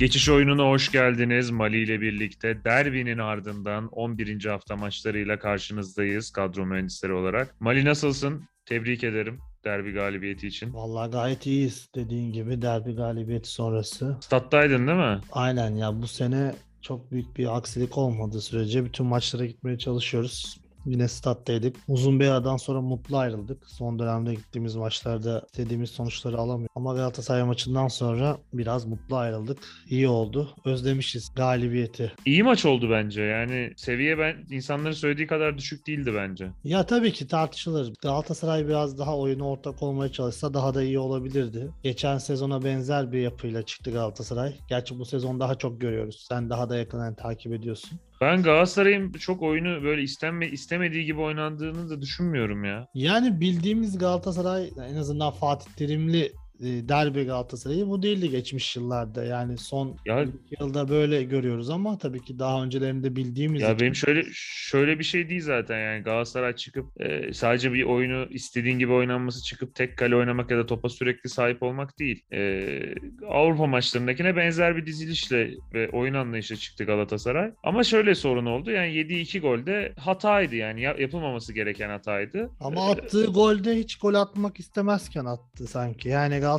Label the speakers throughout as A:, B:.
A: Geçiş oyununa hoş geldiniz. Mali ile birlikte derbinin ardından 11. hafta maçlarıyla karşınızdayız kadro mühendisleri olarak. Mali nasılsın? Tebrik ederim derbi galibiyeti için.
B: Vallahi gayet iyiyiz dediğin gibi derbi galibiyeti sonrası.
A: Stat'taydın değil mi?
B: Aynen ya bu sene çok büyük bir aksilik olmadığı sürece bütün maçlara gitmeye çalışıyoruz. Yine stat'taydık. Uzun bir aradan sonra mutlu ayrıldık. Son dönemde gittiğimiz maçlarda istediğimiz sonuçları alamıyoruz. Ama Galatasaray maçından sonra biraz mutlu ayrıldık. İyi oldu. Özlemişiz galibiyeti.
A: İyi maç oldu bence. Yani seviye ben insanların söylediği kadar düşük değildi bence.
B: Ya tabii ki tartışılır. Galatasaray biraz daha oyuna ortak olmaya çalışsa daha da iyi olabilirdi. Geçen sezona benzer bir yapıyla çıktı Galatasaray. Gerçi bu sezon daha çok görüyoruz. Sen daha da yakından takip ediyorsun.
A: Ben Galatasaray'ın çok oyunu böyle istenme, istemediği gibi oynandığını da düşünmüyorum ya.
B: Yani bildiğimiz Galatasaray en azından Fatih Terimli derbi Galatasaray'ı bu değildi geçmiş yıllarda. Yani son
A: Ya
B: yılda böyle görüyoruz ama tabii ki daha öncelerinde bildiğimiz
A: Ya
B: için-
A: benim şöyle şöyle bir şey değil zaten yani Galatasaray çıkıp e, sadece bir oyunu istediğin gibi oynanması çıkıp tek kale oynamak ya da topa sürekli sahip olmak değil. E, Avrupa maçlarındakine benzer bir dizilişle ve oyun anlayışla çıktı Galatasaray. Ama şöyle sorun oldu yani yediği iki golde hataydı yani Ya- yapılmaması gereken hataydı.
B: Ama
A: E,
B: attığı golde hiç gol atmak istemezken attı sanki. Yani Galatasaray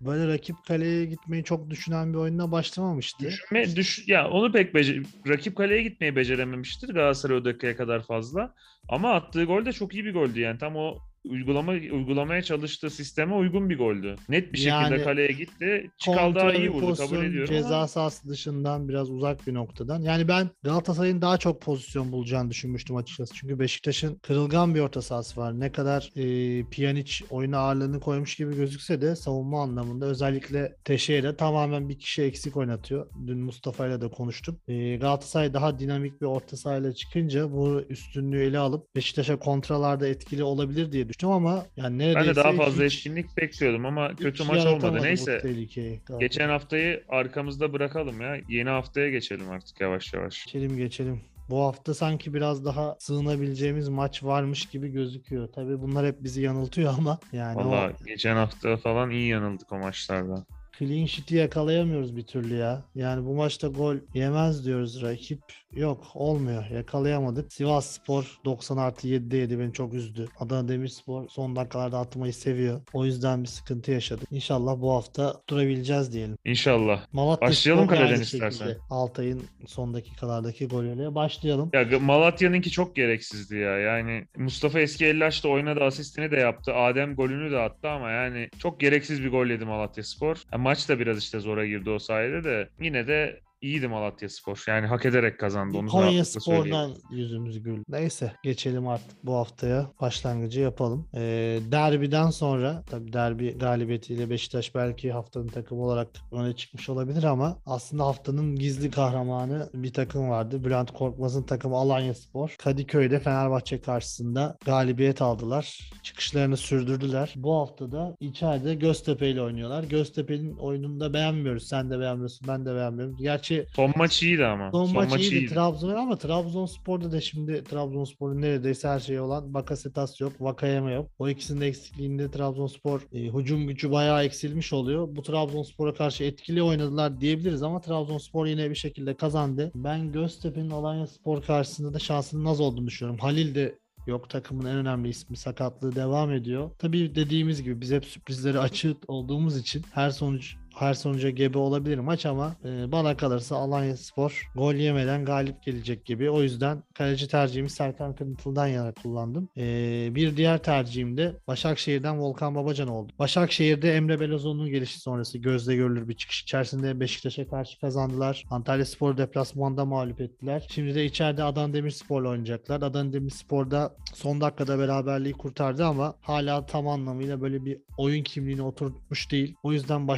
B: böyle rakip kaleye gitmeyi çok düşünen bir oyuna başlamamıştı.
A: Düşünme, düş, ya onu pek bece- rakip kaleye gitmeyi becerememiştir Galatasaray o dakikaya kadar fazla. Ama attığı gol de çok iyi bir goldü yani tam o uygulama uygulamaya çalıştığı sisteme uygun bir goldü. Net bir şekilde
B: Yani
A: kaleye gitti. Çıkal daha iyi vurdu kabul
B: pozisyon,
A: ediyorum
B: Ceza
A: ama
B: sahası dışından biraz uzak bir noktadan. Yani ben Galatasaray'ın daha çok pozisyon bulacağını düşünmüştüm açıkçası. Çünkü Beşiktaş'ın kırılgan bir orta sahası var. Ne kadar e, Pjanic oyuna ağırlığını koymuş gibi gözükse de savunma anlamında özellikle Teixeira tamamen bir kişi eksik oynatıyor. Dün Mustafa ile de konuştuk. E, Galatasaray daha dinamik bir orta sahayla çıkınca bu üstünlüğü ele alıp Beşiktaş'a kontralarda etkili olabilir diye düşündüm ama yani
A: ben
B: neredeyse
A: de daha fazla
B: hiç-
A: etkinlik bekliyordum ama kötü maç olmadı. Neyse
B: tehlikeyi
A: geçen haftayı arkamızda bırakalım ya. Yeni haftaya geçelim artık yavaş yavaş.
B: Geçelim geçelim. Bu hafta sanki biraz daha sığınabileceğimiz maç varmış gibi gözüküyor. Tabii bunlar hep bizi yanıltıyor ama yani
A: Valla
B: o
A: geçen hafta falan iyi yanıldık o maçlarda.
B: Clean sheet'i yakalayamıyoruz bir türlü ya. Yani bu maçta gol yemez diyoruz rakip. Yok olmuyor. Yakalayamadık. Sivas Spor 90 artı 7'de yedi beni çok üzdü. Adana Demirspor son dakikalarda atmayı seviyor. O yüzden bir sıkıntı yaşadık. İnşallah bu hafta durabileceğiz diyelim.
A: İnşallah.
B: Malatya
A: Başlayalım
B: Spor
A: kaleden istersen.
B: Altay'ın son dakikalardaki golüyle başlayalım.
A: Ya Malatya'nınki çok gereksizdi ya. Yani Mustafa Eski Ellaş da oynadı, asistini de yaptı. Adem golünü de attı ama yani çok gereksiz bir gol yedi Malatya Spor. Ha, maç da biraz işte zora girdi o sayede de. Yine de iyiydi Malatya Spor. Yani hak ederek kazandı onu
B: Konya. Spor'dan yüzümüz gül. Neyse geçelim artık bu haftaya başlangıcı yapalım. Ee, derbiden sonra tabii derbi galibiyetiyle Beşiktaş belki haftanın takımı olarak öne çıkmış olabilir ama aslında haftanın gizli kahramanı bir takım vardı. Bülent Korkmaz'ın takımı Alanya Spor. Kadıköy'de Fenerbahçe karşısında galibiyet aldılar. Çıkışlarını sürdürdüler. Bu hafta da içeride Göztepe ile oynuyorlar. Göztepe'nin oyununu da beğenmiyoruz. Sen de beğenmiyorsun, ben de beğenmiyorum. Gerçi
A: Son maç iyiydi ama.
B: Son, maç, iyiydi,
A: iyiydi.
B: Trabzon ama Trabzonspor'da da şimdi Trabzonspor'un neredeyse her şeyi olan Bakasetas yok, Vakayeme yok. O ikisinin de eksikliğinde Trabzonspor e, hücum gücü bayağı eksilmiş oluyor. Bu Trabzonspor'a karşı etkili oynadılar diyebiliriz ama Trabzonspor yine bir şekilde kazandı. Ben Göztepe'nin Alanya Spor karşısında da şansının az olduğunu düşünüyorum. Halil de Yok takımın en önemli ismi sakatlığı devam ediyor. Tabii dediğimiz gibi biz hep sürprizleri açık olduğumuz için her sonuç her sonuca gebe olabilir maç ama e, bana kalırsa Alanya Spor gol yemeden galip gelecek gibi. O yüzden kaleci tercihimi Serkan Kırıntılı'dan yana kullandım. E, bir diğer tercihim de Başakşehir'den Volkan Babacan oldu. Başakşehir'de Emre Belözoğlu'nun gelişi sonrası gözle görülür bir çıkış içerisinde Beşiktaş'a karşı kazandılar. Antalya Spor deplasmanda mağlup ettiler. Şimdi de içeride Adana Demirspor'la oynayacaklar. Adana Demirspor'da son dakikada beraberliği kurtardı ama hala tam anlamıyla böyle bir oyun kimliğini oturtmuş değil. O yüzden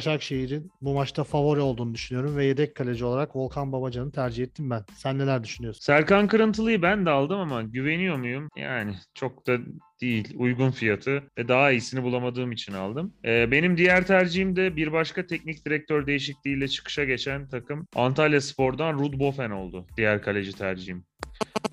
B: Başakşehir'in bu maçta favori olduğunu düşünüyorum ve yedek kaleci olarak Volkan Babacan'ı tercih ettim ben. Sen neler düşünüyorsun?
A: Serkan Kırıntılı'yı ben de aldım ama güveniyor muyum? Yani çok da değil. Uygun fiyatı ve daha iyisini bulamadığım için aldım. Ee, benim diğer tercihim de bir başka teknik direktör değişikliğiyle çıkışa geçen takım Antalya Spor'dan Rud Bofen oldu. Diğer kaleci tercihim.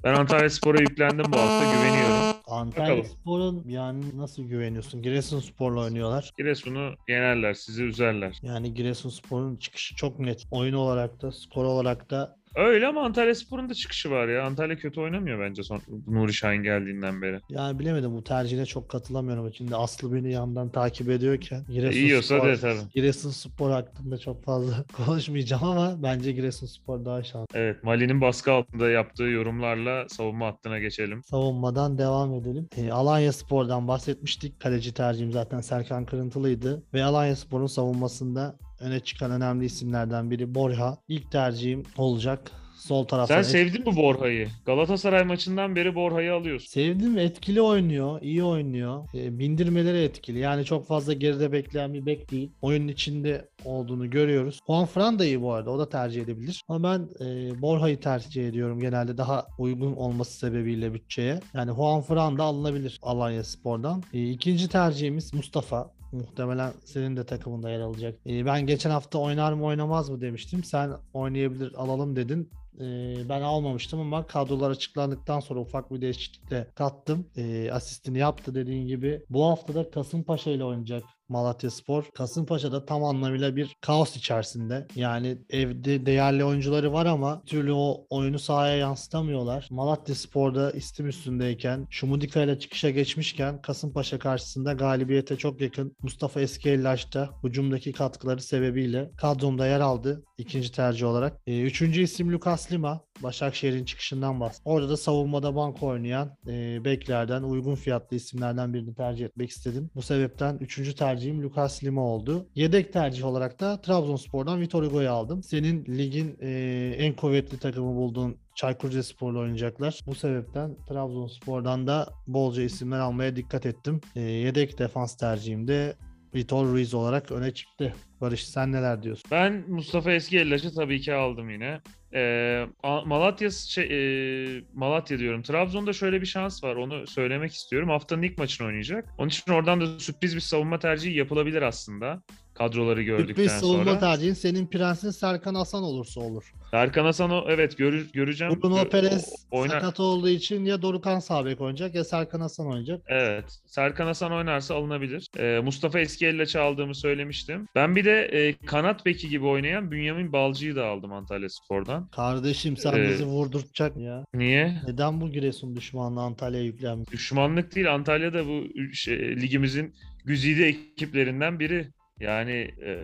A: Ben Antalya Spor'a yüklendim bu hafta güveniyorum.
B: Antalya
A: Bakalım.
B: Spor'un yani nasıl güveniyorsun? Giresunspor'la oynuyorlar.
A: Giresun'u yenerler, sizi üzerler.
B: Yani Giresunspor'un çıkışı çok net. Oyun olarak da, skor olarak da
A: Öyle ama Antalya Spor'un da çıkışı var ya. Antalya kötü oynamıyor bence son Nuri Şahin geldiğinden beri.
B: yani bilemedim bu tercihine çok katılamıyorum. Şimdi Aslı beni yandan takip ediyorken Giresunspor,
A: İyiyorsa de tabii.
B: Giresunspor hakkında çok fazla konuşmayacağım ama bence Giresunspor daha şanslı.
A: Evet, Mali'nin baskı altında yaptığı yorumlarla savunma hattına geçelim.
B: Savunmadan devam edelim. E, Alanya Spor'dan bahsetmiştik. Kaleci tercihim zaten Serkan Kırıntılı'ydı. Ve Alanya Spor'un savunmasında öne çıkan önemli isimlerden biri Borja. İlk tercihim olacak. Sol taraftan.
A: Sen sevdin mi Borha'yı? Galatasaray maçından beri Borha'yı alıyorsun.
B: Sevdim etkili oynuyor, iyi oynuyor. E, bindirmeleri etkili. Yani çok fazla geride bekleyen bir bek değil. Oyunun içinde olduğunu görüyoruz. Juan Fran da iyi bu arada. O da tercih edebilir. Ama ben e, Borja'yı tercih ediyorum genelde daha uygun olması sebebiyle bütçeye. Yani Juan Fran da alınabilir Alanya Spor'dan. E, ikinci tercihimiz Mustafa. Muhtemelen senin de takımında yer alacak. E, ben geçen hafta oynar mı oynamaz mı demiştim. Sen oynayabilir alalım dedin. Ee, ben almamıştım ama kadrolar açıklandıktan sonra ufak bir değişiklikle kattım. Ee, asistini yaptı dediğin gibi. Bu hafta da Kasımpaşa ile oynayacak Malatya Spor. Kasımpaşa'da tam anlamıyla bir kaos içerisinde. Yani evde değerli oyuncuları var ama türlü o oyunu sahaya yansıtamıyorlar. Malatya Spor'da istim üstündeyken, Şumudika ile çıkışa geçmişken Kasımpaşa karşısında galibiyete çok yakın. Mustafa Eskellaş da hücumdaki katkıları sebebiyle kadromda yer aldı ikinci tercih olarak. Ee, üçüncü isim Lucas Lima. Başakşehir'in çıkışından bahs. Orada da savunmada banko oynayan e, beklerden uygun fiyatlı isimlerden birini tercih etmek istedim. Bu sebepten üçüncü tercihim Lucas Lima oldu. Yedek tercih olarak da Trabzonspor'dan Vitor Hugo'yu aldım. Senin ligin e, en kuvvetli takımı bulduğun Çaykur Rizespor'la oynayacaklar. Bu sebepten Trabzonspor'dan da bolca isimler almaya dikkat ettim. E, yedek defans tercihim de Vitor Ruiz olarak öne çıktı. Barış sen neler diyorsun?
A: Ben Mustafa Eski Ellaç'ı tabii ki aldım yine. Ee, Malatya şey, e, Malatya diyorum. Trabzon'da şöyle bir şans var. Onu söylemek istiyorum. Haftanın ilk maçını oynayacak. Onun için oradan da sürpriz bir savunma tercihi yapılabilir aslında. Kadroları gördükten
B: Sürpriz savunma
A: sonra.
B: tercihin senin prensin Serkan Hasan olursa olur.
A: Serkan Hasan o evet görür, göreceğim.
B: Bruno
A: Gö-
B: Perez
A: oynar.
B: sakat olduğu için ya Dorukan Sabek oynayacak ya Serkan Hasan oynayacak.
A: Evet. Serkan Hasan oynarsa alınabilir. Ee, Mustafa Eskiel'le çaldığımı söylemiştim. Ben bir de e, kanat beki gibi oynayan Bünyamin Balcı'yı da aldım Antalya Spor'dan.
B: Kardeşim sen
A: Ee,
B: bizi vurdurtacak ya.
A: Niye?
B: Neden bu Giresun düşmanlığı Antalya'ya yüklenmiş?
A: Düşmanlık değil. Antalya'da bu şey, ligimizin güzide ekiplerinden biri. Yani e,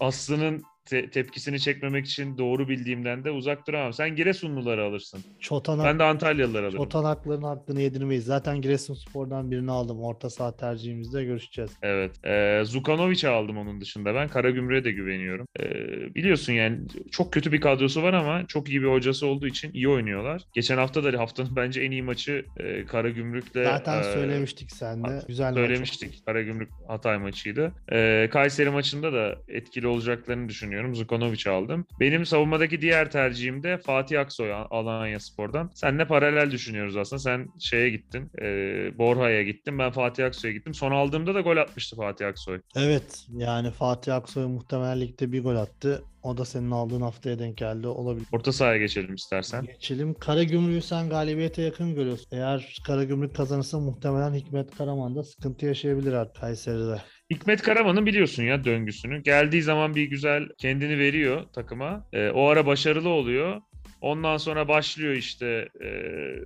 A: Aslı'nın te- tepkisini çekmemek için doğru bildiğimden de uzak duramam. Sen Giresunluları alırsın.
B: Çotanak,
A: Ben de Antalyalıları alırım.
B: çotanakların hakkını yedirmeyiz. Zaten Giresunspor'dan birini aldım. Orta saha tercihimizde görüşeceğiz.
A: Evet. E, Zukanovic'i aldım onun dışında. Ben Karagümrük'e de güveniyorum. E, biliyorsun yani çok kötü bir kadrosu var ama çok iyi bir hocası olduğu için iyi oynuyorlar. Geçen hafta da haftanın bence en iyi maçı e, Karagümrük'le
B: Zaten
A: e,
B: söylemiştik sen de. Güzel maç
A: Söylemiştik. Karagümrük Hatay maçıydı. Ee, Kayseri maçında da etkili olacaklarını düşünüyorum. Zukonovic aldım. Benim savunmadaki diğer tercihim de Fatih Aksoy Al- Alanya Spor'dan. Seninle paralel düşünüyoruz aslında. Sen şeye gittin. E, Borha'ya gittin. Ben Fatih Aksoy'a gittim. Son aldığımda da gol atmıştı Fatih Aksoy.
B: Evet yani Fatih Aksoy muhtemelen ligde bir gol attı. O da senin aldığın haftaya denk geldi olabilir.
A: Orta sahaya geçelim istersen.
B: Geçelim. Karagümrük'ü sen galibiyete yakın görüyorsun. Eğer Karagümrük kazanırsa muhtemelen Hikmet Karaman da sıkıntı yaşayabilir artık Kayseri'de.
A: Hikmet Karaman'ın biliyorsun ya döngüsünü. Geldiği zaman bir güzel kendini veriyor takıma. Ee, o ara başarılı oluyor. Ondan sonra başlıyor işte e,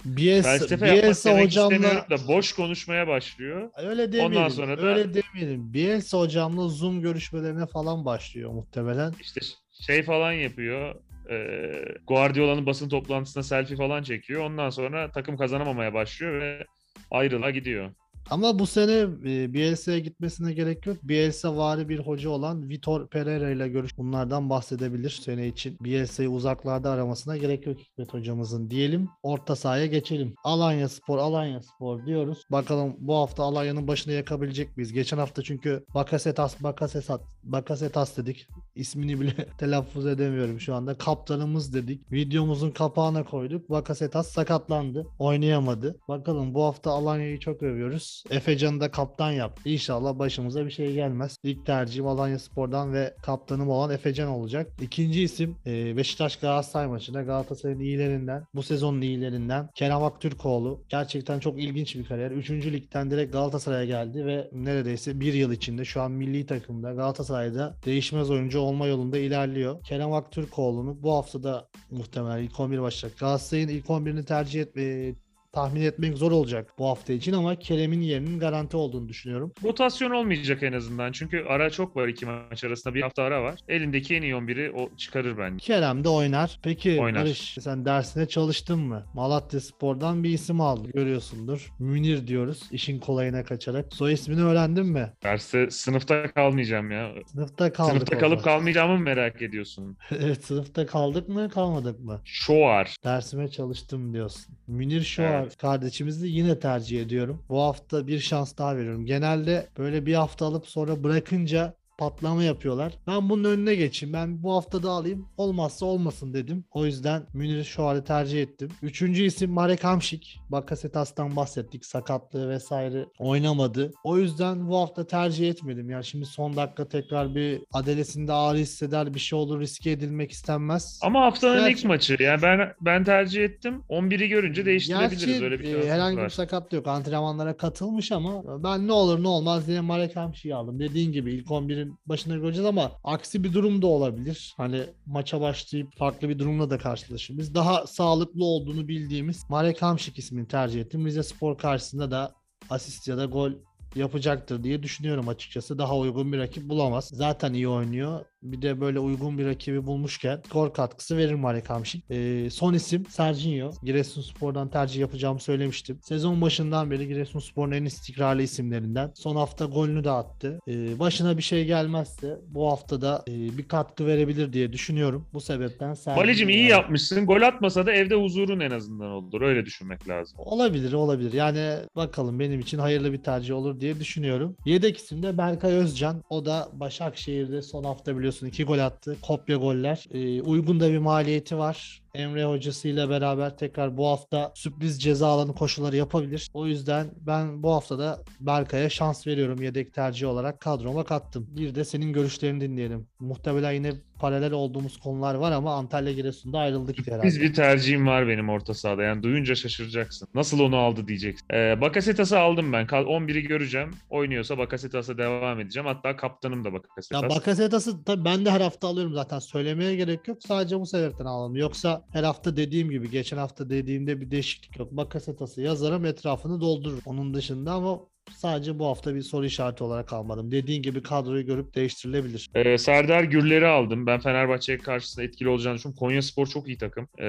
B: Bielsa,
A: felsefe yapmak
B: Bielsa
A: demek
B: hocamla
A: da boş konuşmaya başlıyor.
B: öyle demeyelim.
A: sonra da-
B: Öyle demeyelim. Bielsa hocamla Zoom görüşmelerine falan başlıyor muhtemelen.
A: İşte şey falan yapıyor. E, Guardiola'nın basın toplantısında selfie falan çekiyor. Ondan sonra takım kazanamamaya başlıyor ve ayrıla gidiyor.
B: Ama bu sene e, Bielsa'ya gitmesine gerek yok. Bielsa vari bir hoca olan Vitor Pereira ile görüş bunlardan bahsedebilir sene için. Bielsa'yı uzaklarda aramasına gerek yok Hikmet hocamızın diyelim. Orta sahaya geçelim. Alanya Spor, Alanya Spor diyoruz. Bakalım bu hafta Alanya'nın başını yakabilecek miyiz? Geçen hafta çünkü Bakasetas, Bakasetas, Bakasetas dedik. İsmini bile telaffuz edemiyorum şu anda. Kaptanımız dedik. Videomuzun kapağına koyduk. Bakasetas sakatlandı. Oynayamadı. Bakalım bu hafta Alanya'yı çok övüyoruz. Efecan'ı da kaptan yaptı. İnşallah başımıza bir şey gelmez. İlk tercihim Alanya Spor'dan ve kaptanım olan Efecan olacak. İkinci isim e, Beşiktaş Galatasaray maçında Galatasaray'ın iyilerinden, bu sezonun iyilerinden Kerem Aktürkoğlu. Gerçekten çok ilginç bir kariyer. Üçüncü ligden direkt Galatasaray'a geldi ve neredeyse bir yıl içinde şu an milli takımda Galatasaray'da değişmez oyuncu olma yolunda ilerliyor. Kerem Aktürkoğlu'nu bu hafta da muhtemelen ilk 11 başlayacak. Galatasaray'ın ilk 11'ini tercih etme, tahmin etmek zor olacak bu hafta için ama Kerem'in yerinin garanti olduğunu düşünüyorum.
A: Rotasyon olmayacak en azından. Çünkü ara çok var iki maç arasında. Bir hafta ara var. Elindeki en iyi 11'i o çıkarır bence.
B: Kerem de oynar. Peki
A: Oynar.
B: Barış sen dersine çalıştın mı? Malatya Spor'dan bir isim aldı görüyorsundur. Münir diyoruz işin kolayına kaçarak. Soy ismini öğrendin mi?
A: Derste sınıfta kalmayacağım ya.
B: Sınıfta kaldık.
A: sınıfta kalıp
B: zaman.
A: kalmayacağımı mı merak ediyorsun?
B: evet sınıfta kaldık mı kalmadık mı?
A: Şoar.
B: Dersime çalıştım diyorsun. Münir Şoar
A: Evet.
B: Kardeşimizi yine tercih ediyorum. Bu hafta bir şans daha veriyorum. Genelde böyle bir hafta alıp sonra bırakınca patlama yapıyorlar. Ben bunun önüne geçeyim. Ben bu hafta da alayım. Olmazsa olmasın dedim. O yüzden Münir Şoar'ı tercih ettim. Üçüncü isim Marek Hamşik. Bakasetas'tan bahsettik. Sakatlığı vesaire oynamadı. O yüzden bu hafta tercih etmedim. Yani şimdi son dakika tekrar bir adelesinde ağrı hisseder bir şey olur riske edilmek istenmez.
A: Ama haftanın
B: Gerçi-
A: ilk maçı. Yani ben ben tercih ettim. 11'i görünce değiştirebiliriz.
B: Gerçi
A: Öyle bir şansımız
B: herhangi bir
A: var.
B: sakatlığı yok. Antrenmanlara katılmış ama ben ne olur ne olmaz yine Marek Hamşik'i aldım. Dediğin gibi ilk 11'in başında göreceğiz ama aksi bir durum da olabilir. Hani maça başlayıp farklı bir durumla da karşılaşırız. Daha sağlıklı olduğunu bildiğimiz Marek Hamşik ismini tercih ettim. Rize Spor karşısında da asist ya da gol yapacaktır diye düşünüyorum açıkçası. Daha uygun bir rakip bulamaz. Zaten iyi oynuyor. Bir de böyle uygun bir rakibi bulmuşken skor katkısı verir Marek Hamşik. Ee, son isim Serginho. Giresunspor'dan tercih yapacağımı söylemiştim. Sezon başından beri Giresunspor'un en istikrarlı isimlerinden. Son hafta golünü de attı. Ee, başına bir şey gelmezse bu hafta da e, bir katkı verebilir diye düşünüyorum. Bu sebepten Serginho.
A: Balicim iyi yapmışsın. Gol atmasa da evde huzurun en azından olur. Öyle düşünmek lazım.
B: Olabilir olabilir. Yani bakalım benim için hayırlı bir tercih olur diye düşünüyorum. Yedek isim de Berkay Özcan. O da Başakşehir'de son hafta biliyorsun iki gol attı. Kopya goller. Ee, uygun da bir maliyeti var. Emre hocasıyla beraber tekrar bu hafta sürpriz ceza alanı koşuları yapabilir. O yüzden ben bu hafta da Berkay'a şans veriyorum yedek tercih olarak kadroma kattım. Bir de senin görüşlerini dinleyelim. Muhtemelen yine paralel olduğumuz konular var ama Antalya Giresun'da ayrıldık herhalde.
A: Biz bir tercihim var benim orta sahada. Yani duyunca şaşıracaksın. Nasıl onu aldı diyeceksin. Ee, Bakasetas'ı aldım ben. Kal- 11'i göreceğim. Oynuyorsa Bakasetas'a devam edeceğim. Hatta kaptanım da
B: Ya
A: Bakasetas.
B: Bakasetas'ı tabii ben de her hafta alıyorum zaten. Söylemeye gerek yok. Sadece bu sebepten alalım. Yoksa her hafta dediğim gibi geçen hafta dediğimde bir değişiklik yok. Bakasetas'ı yazarım etrafını doldururum. Onun dışında ama sadece bu hafta bir soru işareti olarak almadım. Dediğin gibi kadroyu görüp değiştirilebilir.
A: Ee, Serdar Gürler'i aldım. Ben Fenerbahçe karşısında etkili olacağını düşünüyorum. Konya Spor çok iyi takım. Ee,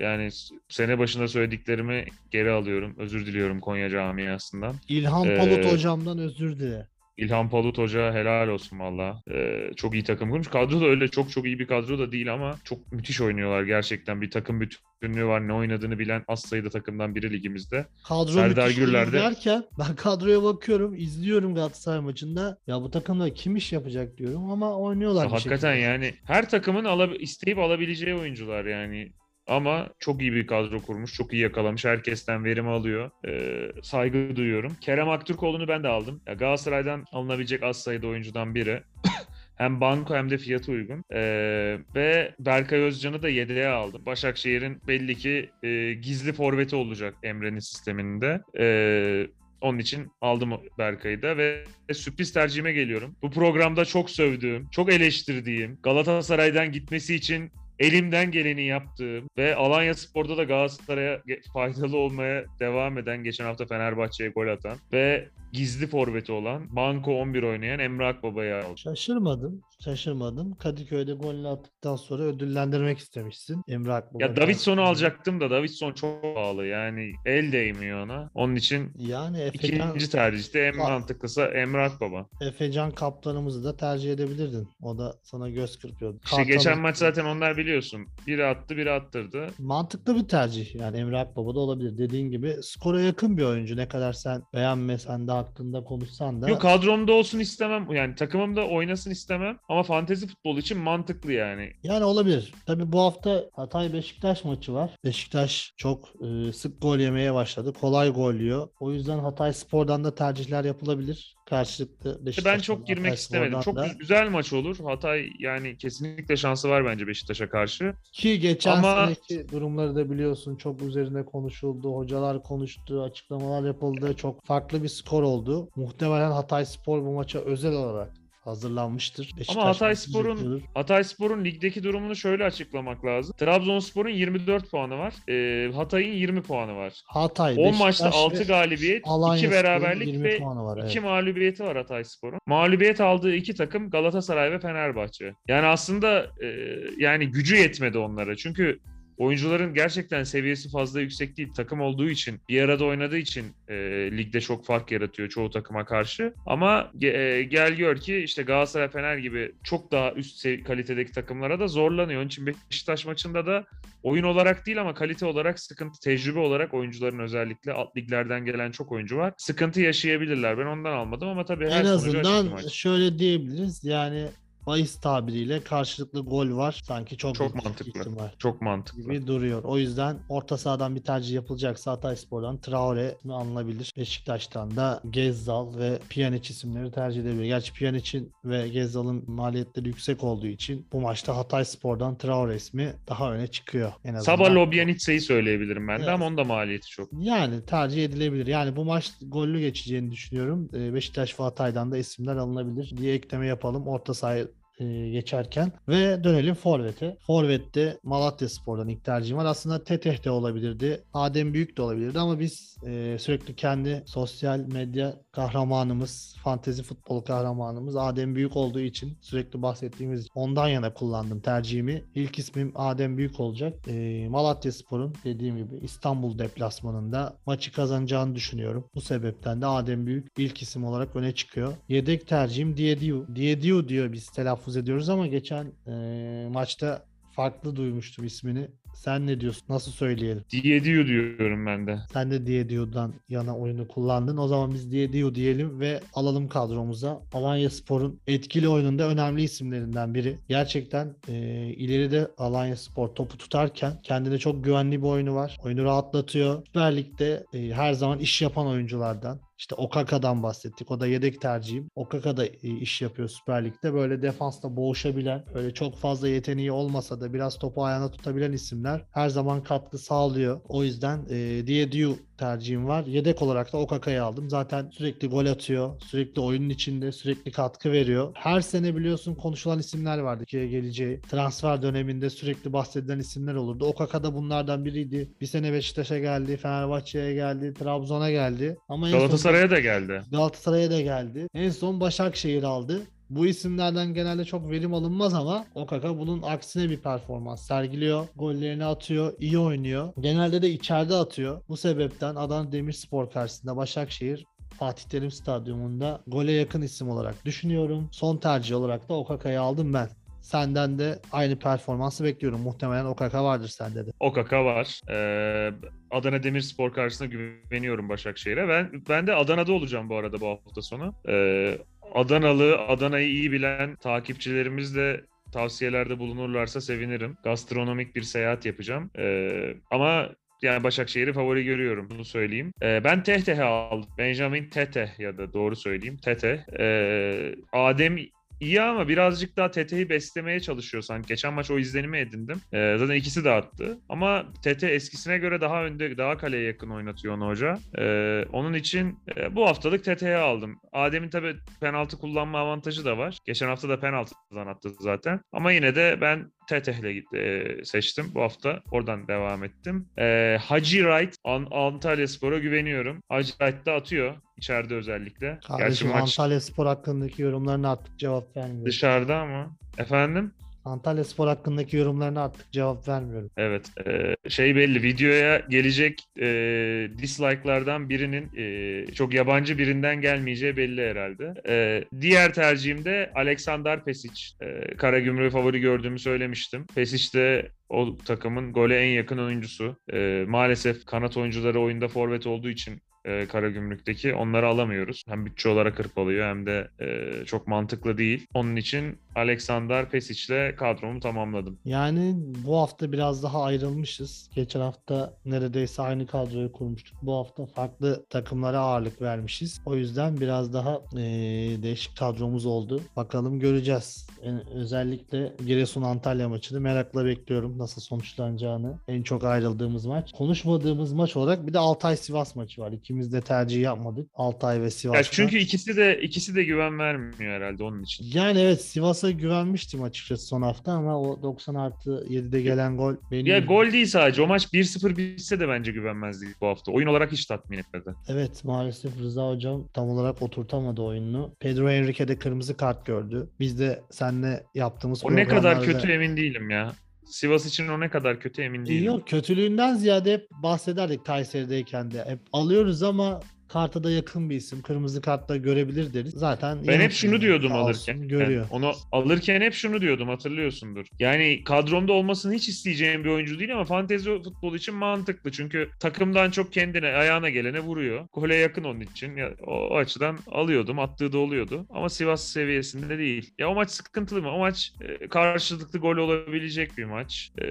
A: yani sene başında söylediklerimi geri alıyorum. Özür diliyorum Konya camiasından.
B: İlhan
A: Ee,
B: Palut hocamdan özür dile.
A: İlhan Palut Hoca helal olsun valla. Ee, çok iyi takım kurmuş. Kadro da öyle çok çok iyi bir kadro da değil ama çok müthiş oynuyorlar gerçekten. Bir takım bütünlüğü var. Ne oynadığını bilen az sayıda takımdan biri ligimizde.
B: Kadro
A: Serdar
B: müthiş
A: Gürler de-
B: derken ben kadroya bakıyorum, izliyorum Galatasaray maçında. Ya bu takımda kim iş yapacak diyorum ama oynuyorlar bir
A: Hakikaten
B: şekilde.
A: yani her takımın ala- isteyip alabileceği oyuncular yani. Ama çok iyi bir kadro kurmuş. Çok iyi yakalamış. Herkesten verim alıyor. Ee, saygı duyuyorum. Kerem Aktürkoğlu'nu ben de aldım. Ya Galatasaray'dan alınabilecek az sayıda oyuncudan biri. hem banko hem de fiyatı uygun. Ee, ve Berkay Özcan'ı da yedeğe aldım. Başakşehir'in belli ki e, gizli forveti olacak Emre'nin sisteminde. Ee, onun için aldım Berkay'ı da ve sürpriz tercihime geliyorum. Bu programda çok sövdüğüm, çok eleştirdiğim, Galatasaray'dan gitmesi için elimden geleni yaptığım ve Alanya Spor'da da Galatasaray'a faydalı olmaya devam eden, geçen hafta Fenerbahçe'ye gol atan ve gizli forveti olan, banko 11 oynayan Emre Akbaba'yı aldım.
B: Şaşırmadım. Şaşırmadım. Kadıköy'de golünü attıktan sonra ödüllendirmek istemişsin. Emre Akbaba.
A: Ya Davidson'u alacaktım da Davidson çok pahalı yani el değmiyor ona. Onun için
B: Yani Efecan,
A: ikinci tercihte en mantıklısı Emre Akbaba.
B: Efecan kaptanımızı da tercih edebilirdin. O da sana göz kırpıyordu.
A: İşte
B: Kartal-
A: geçen maç zaten onlar biliyorsun. Biri attı biri attırdı.
B: Mantıklı bir tercih. Yani Emre Akbaba da olabilir. Dediğin gibi skora yakın bir oyuncu. Ne kadar sen beğenmesen daha hakkında konuşsan da
A: Yok kadromda olsun istemem. Yani takımımda oynasın istemem. Ama fantezi futbol için mantıklı yani.
B: yani olabilir. Tabii bu hafta Hatay Beşiktaş maçı var. Beşiktaş çok e, sık gol yemeye başladı. Kolay gol yiyor. O yüzden Hatay Spor'dan da tercihler yapılabilir. Karşılıklı Beşiktaş'tan
A: Ben çok girmek
B: Hatay
A: istemedim.
B: Spor'dan
A: Çok
B: da.
A: gü- güzel maç olur. Hatay yani kesinlikle şansı var bence Beşiktaş'a karşı.
B: Ki geçen
A: Ama-
B: seneki durumları da biliyorsun çok üzerine konuşuldu. Hocalar konuştu, açıklamalar yapıldı. Çok farklı bir skor oldu. Muhtemelen Hatay Spor bu maça özel olarak hazırlanmıştır. Beşiktaş
A: Ama Hatay Spor'un. Hatay Spor'un ligdeki durumunu şöyle açıklamak lazım. Trabzonspor'un 24 puanı var. Ee, Hatay'ın 20 puanı var.
B: Hatay,
A: 10 maçta
B: Beşiktaş
A: 6
B: ve
A: galibiyet,
B: Alanya
A: 2
B: Spor'un
A: beraberlik
B: 20
A: ve
B: var.
A: 2
B: Evet.
A: mağlubiyeti var Hatayspor'un. Mağlubiyet aldığı iki takım Galatasaray ve Fenerbahçe. Yani aslında e, yani gücü yetmedi onlara. Çünkü oyuncuların gerçekten seviyesi fazla yüksek değil. Takım olduğu için, bir arada oynadığı için e, ligde çok fark yaratıyor çoğu takıma karşı. Ama e, gel gör ki işte Galatasaray, Fener gibi çok daha üst kalitedeki takımlara da zorlanıyor. Onun için Beşiktaş maçında da oyun olarak değil ama kalite olarak sıkıntı, tecrübe olarak oyuncuların özellikle alt liglerden gelen çok oyuncu var. Sıkıntı yaşayabilirler. Ben ondan almadım ama tabii her
B: En azından şöyle diyebiliriz. Yani bahis tabiriyle karşılıklı gol var. Sanki çok,
A: Çok mantıklı.
B: ihtimal
A: Çok mantıklı.
B: gibi duruyor. O yüzden orta sahadan bir tercih yapılacaksa Hatay Spor'dan Traore mi alınabilir? Beşiktaş'tan da Gezzal ve Pjanic isimleri tercih edebilir. Gerçi Pjanic'in ve Gezzal'ın maliyetleri yüksek olduğu için bu maçta Hatay Spor'dan Traore ismi daha öne çıkıyor. En azından.
A: Sabah Lobjanitsa'yı söyleyebilirim ben de
B: Evet.
A: ama onun da maliyeti çok.
B: Yani tercih edilebilir. Yani bu maç gollü geçeceğini düşünüyorum. Ee, Beşiktaş ve Hatay'dan da isimler alınabilir diye ekleme yapalım orta sahaya e, geçerken. Ve dönelim Forvet'e. Forvet'te Malatya Spor'dan ilk tercihim var. Aslında Teteh de olabilirdi. Adem Büyük de olabilirdi ama biz e, sürekli kendi sosyal medya kahramanımız, fantezi futbol kahramanımız Adem Büyük olduğu için sürekli bahsettiğimiz ondan yana kullandım tercihimi. İlk ismim Adem Büyük olacak. E, Malatya Spor'un dediğim gibi İstanbul deplasmanında maçı kazanacağını düşünüyorum. Bu sebepten de Adem Büyük ilk isim olarak öne çıkıyor. Yedek tercihim Diediu. Diediu diyor biz telaffuz ediyoruz ama geçen e, maçta farklı duymuştum ismini. Sen ne diyorsun? Nasıl söyleyelim?
A: Diediu diyorum ben de.
B: Sen de Diediu'dan yana oyunu kullandın. O zaman biz Diediu diyelim ve alalım kadromuza. Alanya Spor'un etkili oyununda önemli isimlerinden biri. Gerçekten e, ileride Alanya Spor topu tutarken kendine çok güvenli bir oyunu var. Oyunu rahatlatıyor. Süper Lig'de e, her zaman iş yapan oyunculardan. İşte Okaka'dan bahsettik. O da yedek tercihim. Okaka da e, iş yapıyor Süper Lig'de. Böyle defansta boğuşabilen, böyle çok fazla yeteneği olmasa da biraz topu ayağına tutabilen isimler her zaman katkı sağlıyor. O yüzden e, Diediu tercihim var. Yedek olarak da Okaka'yı aldım. Zaten sürekli gol atıyor. Sürekli oyunun içinde sürekli katkı veriyor. Her sene biliyorsun konuşulan isimler vardı ki geleceği. Transfer döneminde sürekli bahsedilen isimler olurdu. Okaka da bunlardan biriydi. Bir sene Beşiktaş'a geldi, Fenerbahçe'ye geldi, Trabzon'a geldi. Ama
A: Galatasaray'a da geldi.
B: Galatasaray'a da geldi. En son Başakşehir aldı. Bu isimlerden genelde çok verim alınmaz ama Okaka bunun aksine bir performans sergiliyor. Gollerini atıyor, iyi oynuyor. Genelde de içeride atıyor. Bu sebepten Adana Demirspor karşısında Başakşehir Fatih Terim Stadyumunda gole yakın isim olarak düşünüyorum. Son tercih olarak da Okaka'yı aldım ben. Senden de aynı performansı bekliyorum. Muhtemelen Okaka vardır sende de.
A: Okaka var. Ee, Adana Demirspor karşısında güveniyorum Başakşehir'e. Ben ben de Adana'da olacağım bu arada bu hafta sonu. Ee, Adanalı, Adana'yı iyi bilen takipçilerimiz de tavsiyelerde bulunurlarsa sevinirim. Gastronomik bir seyahat yapacağım. Ee, ama yani Başakşehir'i favori görüyorum. Bunu söyleyeyim. Ee, ben Tehteh'i aldım. Benjamin Teteh ya da doğru söyleyeyim. Teteh. Ee, Adem iyi ama birazcık daha Tete'yi beslemeye çalışıyor sanki. Geçen maç o izlenimi edindim. Ee, zaten ikisi de attı. Ama Tete eskisine göre daha önde, daha kaleye yakın oynatıyor onu hoca. Ee, onun için e, bu haftalık Tete'yi aldım. Adem'in tabii penaltı kullanma avantajı da var. Geçen hafta da penaltıdan attı zaten. Ama yine de ben Teteh'le e, seçtim bu hafta. Oradan devam ettim. E, Hacı Wright An- Antalya Spor'a güveniyorum. Hacı Wright da atıyor. içeride özellikle. Gerçi
B: Kardeşim
A: maç
B: Antalya Spor hakkındaki yorumlarına artık cevap vermiyorum.
A: dışarıda ama. Efendim?
B: Antalya Spor hakkındaki yorumlarına artık cevap vermiyorum.
A: Evet. e, şey belli. Videoya gelecek e, dislike'lardan birinin e, çok yabancı birinden gelmeyeceği belli herhalde. E, diğer tercihim de Alexander Pesic. E, Karagümrük'ü favori gördüğümü söylemiştim. Pesic de o takımın gole en yakın oyuncusu. E, maalesef kanat oyuncuları oyunda forvet olduğu için e, Karagümrük'teki. Onları alamıyoruz. Hem bütçe olarak hırpalıyor hem de e, çok mantıklı değil. Onun için Alexander Pesic'le kadromu tamamladım.
B: Yani bu hafta biraz daha ayrılmışız. Geçen hafta neredeyse aynı kadroyu kurmuştuk. Bu hafta farklı takımlara ağırlık vermişiz. O yüzden biraz daha eee, değişik kadromuz oldu. Bakalım göreceğiz. En- özellikle Giresun Antalya maçını merakla bekliyorum nasıl sonuçlanacağını. En çok ayrıldığımız maç. Konuşmadığımız maç olarak bir de Altay Sivas maçı var. İkimiz de tercih yapmadık. Altay ve Sivas.
A: Ya çünkü ikisi de ikisi de güven vermiyor herhalde onun için.
B: yani evet Sivas'a güvenmiştim açıkçası son hafta ama o 90 artı 7'de gelen gol beni
A: Ya gol değil sadece. O maç 1-0 bitse de bence güvenmezdik bu hafta. Oyun olarak hiç tatmin etmedi.
B: Evet maalesef Rıza Hocam tam olarak oturtamadı oyununu. Pedro Henrique de kırmızı kart gördü. Biz de seninle yaptığımız
A: O ne kadar kötü emin değilim ya. Sivas için o ne kadar kötü emin değilim.
B: Yok kötülüğünden ziyade hep bahsederdik Kayseri'deyken de. Hep alıyoruz ama karta da yakın bir isim. Kırmızı kartla görebilir deriz. Zaten
A: Ben hep şunu diyordum alırken.
B: olsun, görüyor.
A: Yani onu alırken hep şunu diyordum hatırlıyorsundur. Yani kadromda olmasını hiç isteyeceğim bir oyuncu değil ama fantezi futbol için mantıklı. Çünkü takımdan çok kendine ayağına gelene vuruyor. Gole yakın onun için. Ya, o, o açıdan alıyordum. Attığı da oluyordu. Ama Sivas seviyesinde değil. Ya o maç sıkıntılı mı? O maç e, karşılıklı gol olabilecek bir maç. E,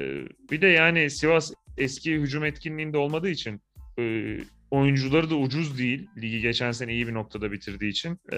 A: bir de yani Sivas eski hücum etkinliğinde olmadığı için e, oyuncuları da ucuz değil. Ligi geçen sene iyi bir noktada bitirdiği için. Ee,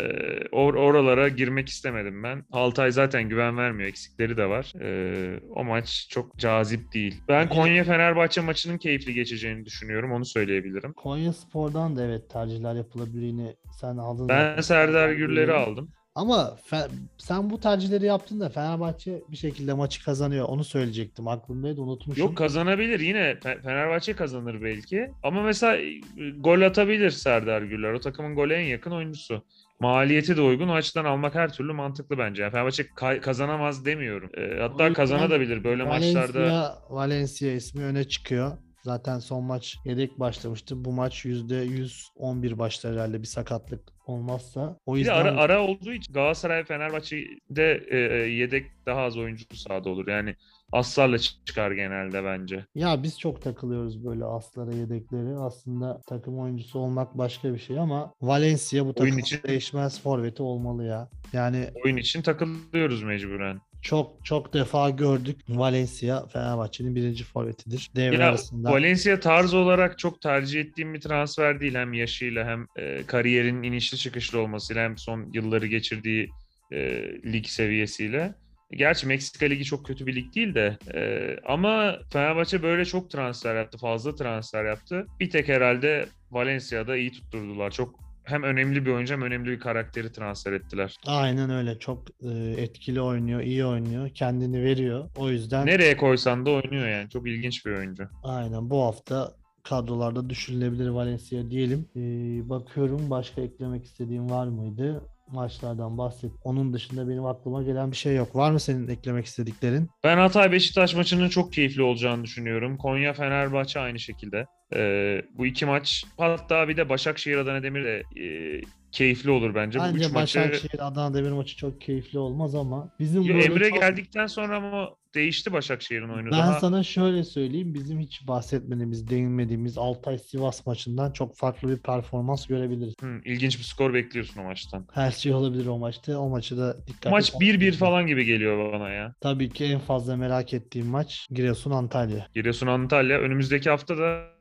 A: or- oralara girmek istemedim ben. Altay zaten güven vermiyor. Eksikleri de var. Ee, o maç çok cazip değil. Ben Konya-Fenerbahçe maçının keyifli geçeceğini düşünüyorum. Onu söyleyebilirim.
B: Konya Spor'dan da evet tercihler yapılabilir yine sen aldın.
A: Ben. Serdar Gürler'i aldım.
B: Ama Fe- sen bu tercihleri yaptın da Fenerbahçe bir şekilde maçı kazanıyor. Onu söyleyecektim. Aklımdaydı unutmuşum.
A: Yok kazanabilir yine. Fe- Fenerbahçe kazanır belki. Ama mesela e, gol atabilir Serdar Gürler. O takımın gole en yakın oyuncusu. Maliyeti de uygun. O açıdan almak her türlü mantıklı bence. Yani Fenerbahçe ka- kazanamaz demiyorum.
B: O
A: hatta kazanabilir. Böyle maçlarda
B: Valencia, Valencia ismi öne çıkıyor. Zaten son maç yedek başlamıştı. Bu maç %111 başlar herhalde bir sakatlık olmazsa. O
A: Bir de
B: yüzden
A: ara, ara olduğu için Galatasaray Fenerbahçe'de e, e, yedek daha az oyuncu sahada olur. Yani aslarla çı- çıkar genelde bence.
B: ya biz çok takılıyoruz böyle aslara yedekleri. Aslında takım oyuncusu olmak başka bir şey ama Valencia bu takımın
A: için-
B: değişmez forveti olmalı ya. Yani
A: Oyun için takılıyoruz mecburen.
B: Çok çok defa gördük Valencia Fenerbahçe'nin birinci forvetidir. Devre
A: Ya
B: arasında.
A: Valencia tarz olarak çok tercih ettiğim bir transfer değil. Hem yaşıyla hem e, kariyerin inişli çıkışlı olmasıyla hem son yılları geçirdiği e, lig seviyesiyle. Gerçi Meksika Ligi çok kötü bir lig değil de e, ama Fenerbahçe böyle çok transfer yaptı. Fazla transfer yaptı. Bir tek herhalde Valencia'da iyi tutturdular. Çok hem önemli bir oyuncu hem önemli bir karakteri transfer ettiler.
B: Aynen öyle. Çok e, etkili oynuyor, iyi oynuyor, kendini veriyor. O yüzden
A: Nereye koysan da oynuyor yani. Çok ilginç bir oyuncu.
B: aynen bu hafta kadrolarda düşünülebilir Valencia diyelim. E, bakıyorum başka eklemek istediğim var mıydı? Maçlardan bahset. Onun dışında benim aklıma gelen bir şey yok. Var mı senin eklemek istediklerin?
A: Ben Hatay Beşiktaş maçının çok keyifli olacağını düşünüyorum. Konya Fenerbahçe aynı şekilde. Ee, bu iki maç hatta bir de Başakşehir Adana Demir de e, keyifli olur bence. bu üç
B: Bence
A: maçı
B: Başakşehir Adana Demir maçı çok keyifli olmaz ama bizim burada
A: Emre
B: çok-
A: geldikten sonra ama değişti Başakşehir'in oyunu.
B: Ben
A: Daha
B: sana şöyle söyleyeyim. Bizim hiç bahsetmediğimiz, değinmediğimiz Altay Sivas maçından çok farklı bir performans görebiliriz.
A: Hı, ilginç bir skor bekliyorsun o maçtan.
B: Her şey olabilir o maçta. O maçı da
A: Bu
B: dikkatli
A: maç
B: takip
A: 1-1
B: edeceğiz.
A: falan gibi geliyor bana ya.
B: Tabii ki en fazla merak ettiğim maç Giresun Antalya.
A: Giresun Antalya. Önümüzdeki hafta da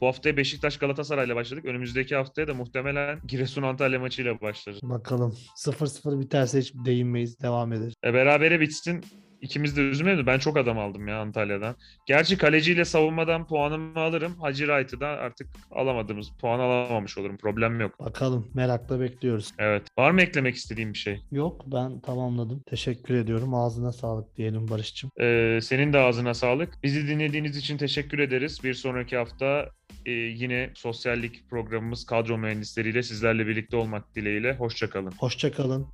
A: bu haftaya Beşiktaş Galatasaray'la başladık. Önümüzdeki haftaya da muhtemelen Giresun Antalya maçıyla başlarız.
B: Bakalım 0-0 biterse hiç değinmeyiz. Devam ederiz.
A: E, berabere bitsin. İkimiz de üzülmeyelim. Ben çok adam aldım ya Antalya'dan. Gerçi kaleciyle savunmadan puanımı alırım. Hacı Wright'ı da artık alamadığımız puan alamamış olurum. Problem yok.
B: Bakalım merakla bekliyoruz.
A: Evet. Var mı eklemek istediğim bir şey?
B: Yok ben tamamladım. Teşekkür ediyorum. Ağzına sağlık diyelim Barış'cığım.
A: Ee, senin de ağzına sağlık. Bizi dinlediğiniz için teşekkür ederiz. Bir sonraki hafta e, yine sosyallik programımız kadro mühendisleriyle sizlerle birlikte olmak dileğiyle. Hoşçakalın.
B: Hoşçakalın.